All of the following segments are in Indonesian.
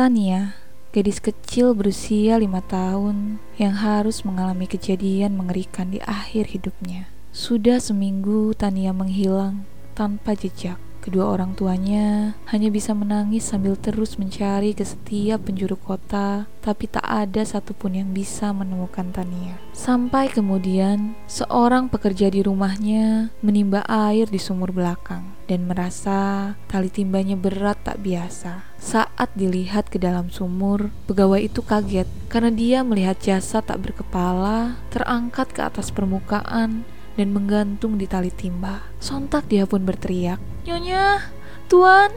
Tania, gadis kecil berusia lima tahun yang harus mengalami kejadian mengerikan di akhir hidupnya. Sudah seminggu Tania menghilang tanpa jejak. Kedua orang tuanya hanya bisa menangis sambil terus mencari ke setiap penjuru kota, tapi tak ada satupun yang bisa menemukan Tania. Sampai kemudian, seorang pekerja di rumahnya menimba air di sumur belakang dan merasa tali timbanya berat tak biasa. Saat dilihat ke dalam sumur, pegawai itu kaget karena dia melihat jasad tak berkepala terangkat ke atas permukaan dan menggantung di tali timba. Sontak dia pun berteriak, Nyonya, Tuan,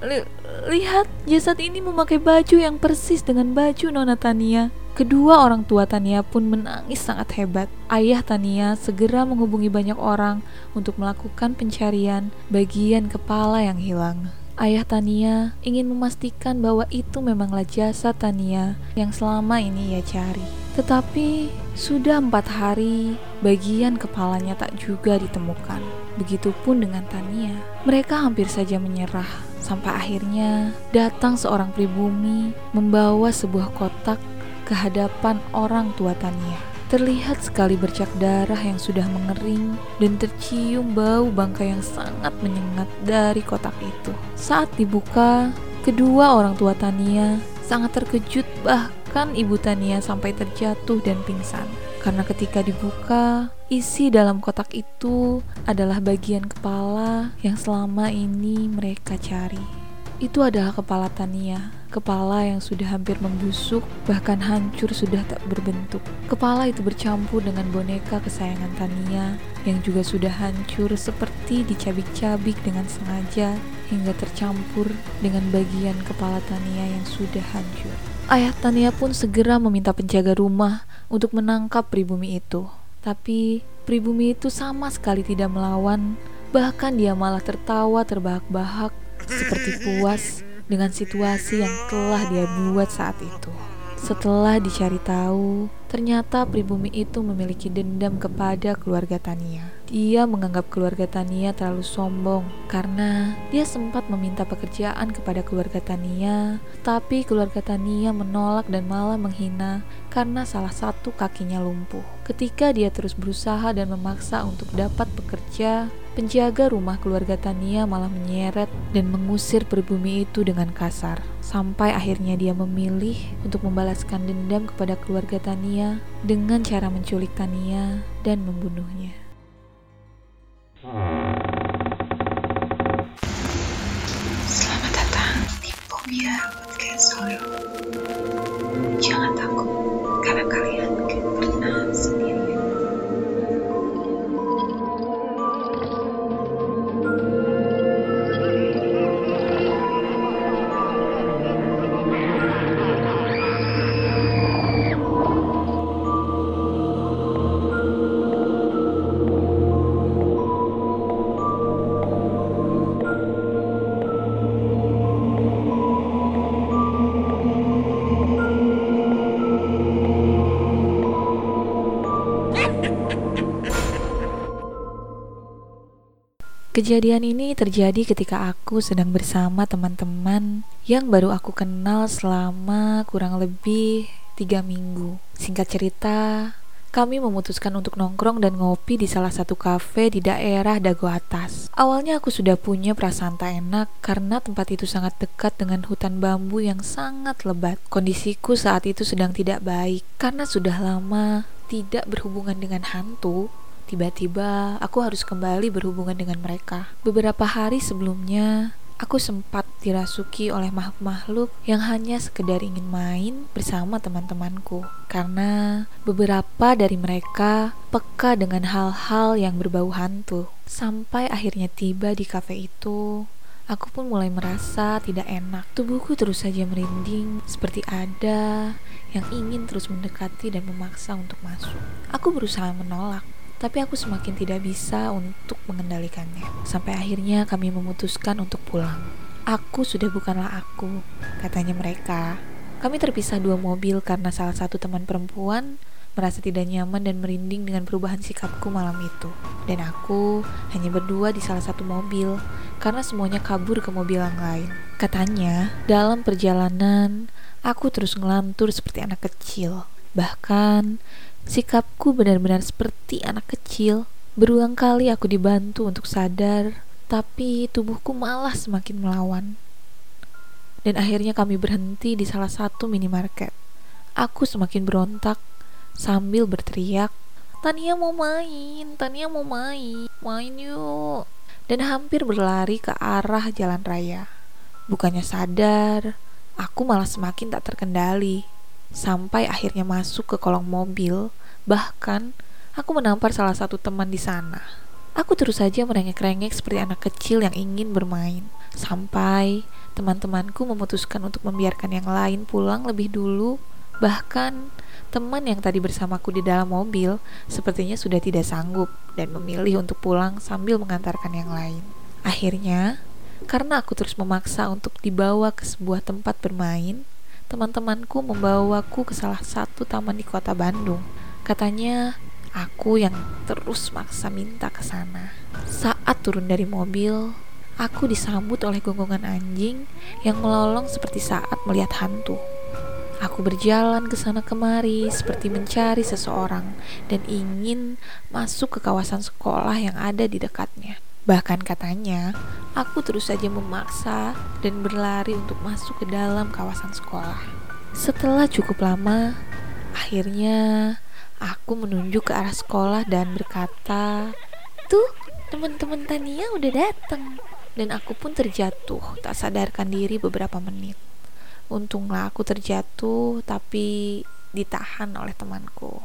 li lihat jasad ini memakai baju yang persis dengan baju Nona Tania. Kedua orang tua Tania pun menangis sangat hebat. Ayah Tania segera menghubungi banyak orang untuk melakukan pencarian bagian kepala yang hilang. Ayah Tania ingin memastikan bahwa itu memanglah jasad Tania yang selama ini ia cari. Tetapi sudah empat hari, bagian kepalanya tak juga ditemukan. Begitupun dengan Tania. Mereka hampir saja menyerah sampai akhirnya datang seorang pribumi membawa sebuah kotak ke hadapan orang tua Tania. Terlihat sekali bercak darah yang sudah mengering dan tercium bau bangkai yang sangat menyengat dari kotak itu. Saat dibuka, kedua orang tua Tania sangat terkejut bahkan ibu Tania sampai terjatuh dan pingsan. Karena ketika dibuka, isi dalam kotak itu adalah bagian kepala yang selama ini mereka cari. Itu adalah kepala Tania, kepala yang sudah hampir membusuk, bahkan hancur sudah tak berbentuk. Kepala itu bercampur dengan boneka kesayangan Tania yang juga sudah hancur seperti dicabik-cabik dengan sengaja hingga tercampur dengan bagian kepala Tania yang sudah hancur. Ayah Tania pun segera meminta penjaga rumah untuk menangkap pribumi itu. Tapi pribumi itu sama sekali tidak melawan, bahkan dia malah tertawa terbahak-bahak seperti puas dengan situasi yang telah dia buat saat itu. Setelah dicari tahu, ternyata pribumi itu memiliki dendam kepada keluarga Tania. Dia menganggap keluarga Tania terlalu sombong karena dia sempat meminta pekerjaan kepada keluarga Tania, tapi keluarga Tania menolak dan malah menghina karena salah satu kakinya lumpuh. Ketika dia terus berusaha dan memaksa untuk dapat bekerja, Penjaga rumah keluarga Tania malah menyeret dan mengusir pribumi itu dengan kasar. Sampai akhirnya dia memilih untuk membalaskan dendam kepada keluarga Tania dengan cara menculik Tania dan membunuhnya. Selamat datang di Phobia Podcast. Jangan takut karena kalian Kejadian ini terjadi ketika aku sedang bersama teman-teman yang baru aku kenal selama kurang lebih tiga minggu. Singkat cerita, kami memutuskan untuk nongkrong dan ngopi di salah satu kafe di daerah Dago Atas. Awalnya aku sudah punya perasaan tak enak karena tempat itu sangat dekat dengan hutan bambu yang sangat lebat. Kondisiku saat itu sedang tidak baik karena sudah lama tidak berhubungan dengan hantu Tiba-tiba aku harus kembali berhubungan dengan mereka. Beberapa hari sebelumnya, aku sempat dirasuki oleh makhluk-makhluk yang hanya sekedar ingin main bersama teman-temanku. Karena beberapa dari mereka peka dengan hal-hal yang berbau hantu. Sampai akhirnya tiba di kafe itu, aku pun mulai merasa tidak enak. Tubuhku terus saja merinding, seperti ada yang ingin terus mendekati dan memaksa untuk masuk. Aku berusaha menolak, tapi aku semakin tidak bisa untuk mengendalikannya. Sampai akhirnya kami memutuskan untuk pulang. Aku sudah bukanlah aku, katanya mereka. Kami terpisah dua mobil karena salah satu teman perempuan merasa tidak nyaman dan merinding dengan perubahan sikapku malam itu. Dan aku hanya berdua di salah satu mobil karena semuanya kabur ke mobil yang lain. Katanya, dalam perjalanan aku terus ngelantur seperti anak kecil. Bahkan, sikapku benar-benar seperti anak kecil. Berulang kali aku dibantu untuk sadar, tapi tubuhku malah semakin melawan. Dan akhirnya kami berhenti di salah satu minimarket. Aku semakin berontak sambil berteriak, Tania mau main, Tania mau main, main yuk. Dan hampir berlari ke arah jalan raya. Bukannya sadar, aku malah semakin tak terkendali. Sampai akhirnya masuk ke kolong mobil, bahkan aku menampar salah satu teman di sana. Aku terus saja merengek-rengek seperti anak kecil yang ingin bermain. Sampai teman-temanku memutuskan untuk membiarkan yang lain pulang lebih dulu Bahkan teman yang tadi bersamaku di dalam mobil sepertinya sudah tidak sanggup dan memilih untuk pulang sambil mengantarkan yang lain. Akhirnya, karena aku terus memaksa untuk dibawa ke sebuah tempat bermain, teman-temanku membawaku ke salah satu taman di kota Bandung. Katanya, aku yang terus maksa minta ke sana. Saat turun dari mobil, aku disambut oleh gonggongan anjing yang melolong seperti saat melihat hantu. Aku berjalan ke sana kemari seperti mencari seseorang dan ingin masuk ke kawasan sekolah yang ada di dekatnya. Bahkan katanya, aku terus saja memaksa dan berlari untuk masuk ke dalam kawasan sekolah. Setelah cukup lama, akhirnya aku menunjuk ke arah sekolah dan berkata, "Tuh, teman-teman Tania udah datang." Dan aku pun terjatuh, tak sadarkan diri beberapa menit. Untunglah aku terjatuh tapi ditahan oleh temanku.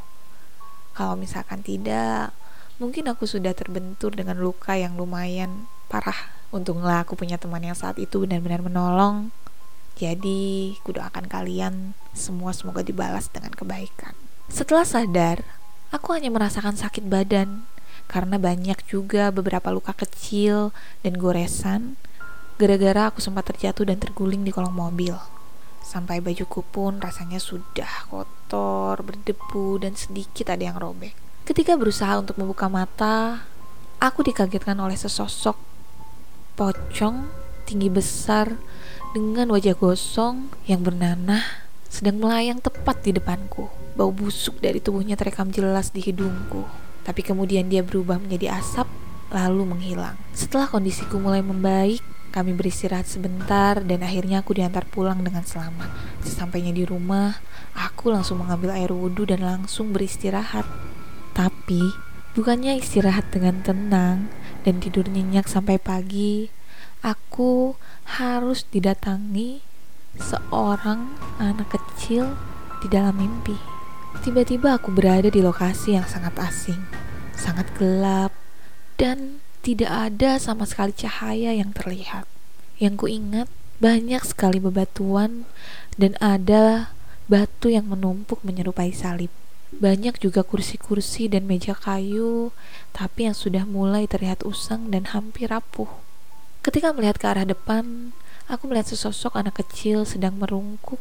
Kalau misalkan tidak, mungkin aku sudah terbentur dengan luka yang lumayan parah. Untunglah aku punya teman yang saat itu benar-benar menolong. Jadi, kudoakan kalian semua semoga dibalas dengan kebaikan. Setelah sadar, aku hanya merasakan sakit badan karena banyak juga beberapa luka kecil dan goresan gara-gara aku sempat terjatuh dan terguling di kolong mobil. Sampai bajuku pun rasanya sudah kotor, berdebu, dan sedikit ada yang robek. Ketika berusaha untuk membuka mata, aku dikagetkan oleh sesosok pocong tinggi besar dengan wajah gosong yang bernanah sedang melayang tepat di depanku. Bau busuk dari tubuhnya terekam jelas di hidungku. Tapi kemudian dia berubah menjadi asap lalu menghilang. Setelah kondisiku mulai membaik, kami beristirahat sebentar dan akhirnya aku diantar pulang dengan selamat. Sesampainya di rumah, aku langsung mengambil air wudhu dan langsung beristirahat. Tapi, bukannya istirahat dengan tenang dan tidur nyenyak sampai pagi, aku harus didatangi seorang anak kecil di dalam mimpi. Tiba-tiba aku berada di lokasi yang sangat asing, sangat gelap, dan tidak ada sama sekali cahaya yang terlihat. Yang kuingat banyak sekali bebatuan dan ada batu yang menumpuk menyerupai salib. Banyak juga kursi-kursi dan meja kayu, tapi yang sudah mulai terlihat usang dan hampir rapuh. Ketika melihat ke arah depan, aku melihat sesosok anak kecil sedang merungkuk,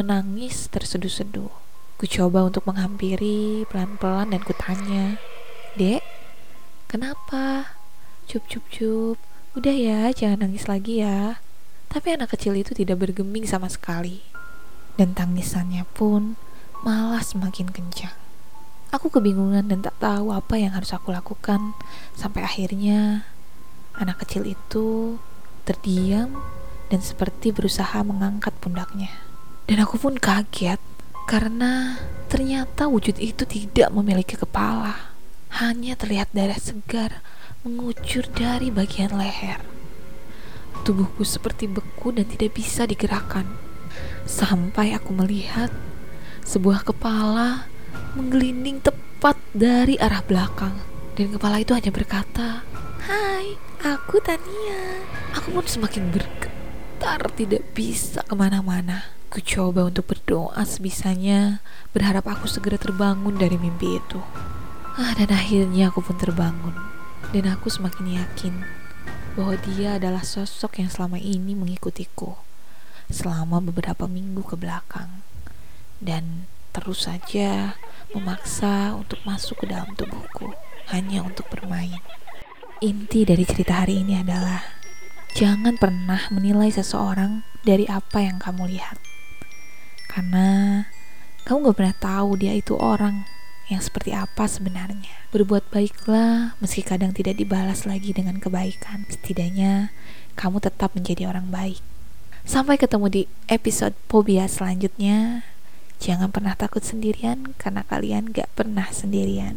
menangis terseduh-seduh. Ku coba untuk menghampiri pelan-pelan dan kutanya, Dek, Kenapa? Cup cup cup. Udah ya, jangan nangis lagi ya. Tapi anak kecil itu tidak bergeming sama sekali. Dan tangisannya pun malah semakin kencang. Aku kebingungan dan tak tahu apa yang harus aku lakukan sampai akhirnya anak kecil itu terdiam dan seperti berusaha mengangkat pundaknya. Dan aku pun kaget karena ternyata wujud itu tidak memiliki kepala hanya terlihat darah segar mengucur dari bagian leher. Tubuhku seperti beku dan tidak bisa digerakkan. Sampai aku melihat sebuah kepala menggelinding tepat dari arah belakang. Dan kepala itu hanya berkata, Hai, aku Tania. Aku pun semakin bergetar tidak bisa ke mana-mana. Ku coba untuk berdoa sebisanya, berharap aku segera terbangun dari mimpi itu. Ah, dan akhirnya aku pun terbangun. Dan aku semakin yakin bahwa dia adalah sosok yang selama ini mengikutiku selama beberapa minggu ke belakang. Dan terus saja memaksa untuk masuk ke dalam tubuhku hanya untuk bermain. Inti dari cerita hari ini adalah jangan pernah menilai seseorang dari apa yang kamu lihat. Karena kamu gak pernah tahu dia itu orang yang seperti apa sebenarnya. Berbuat baiklah meski kadang tidak dibalas lagi dengan kebaikan. Setidaknya kamu tetap menjadi orang baik. Sampai ketemu di episode Pobia selanjutnya. Jangan pernah takut sendirian karena kalian gak pernah sendirian.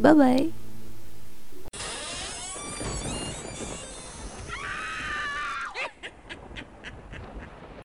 Bye bye.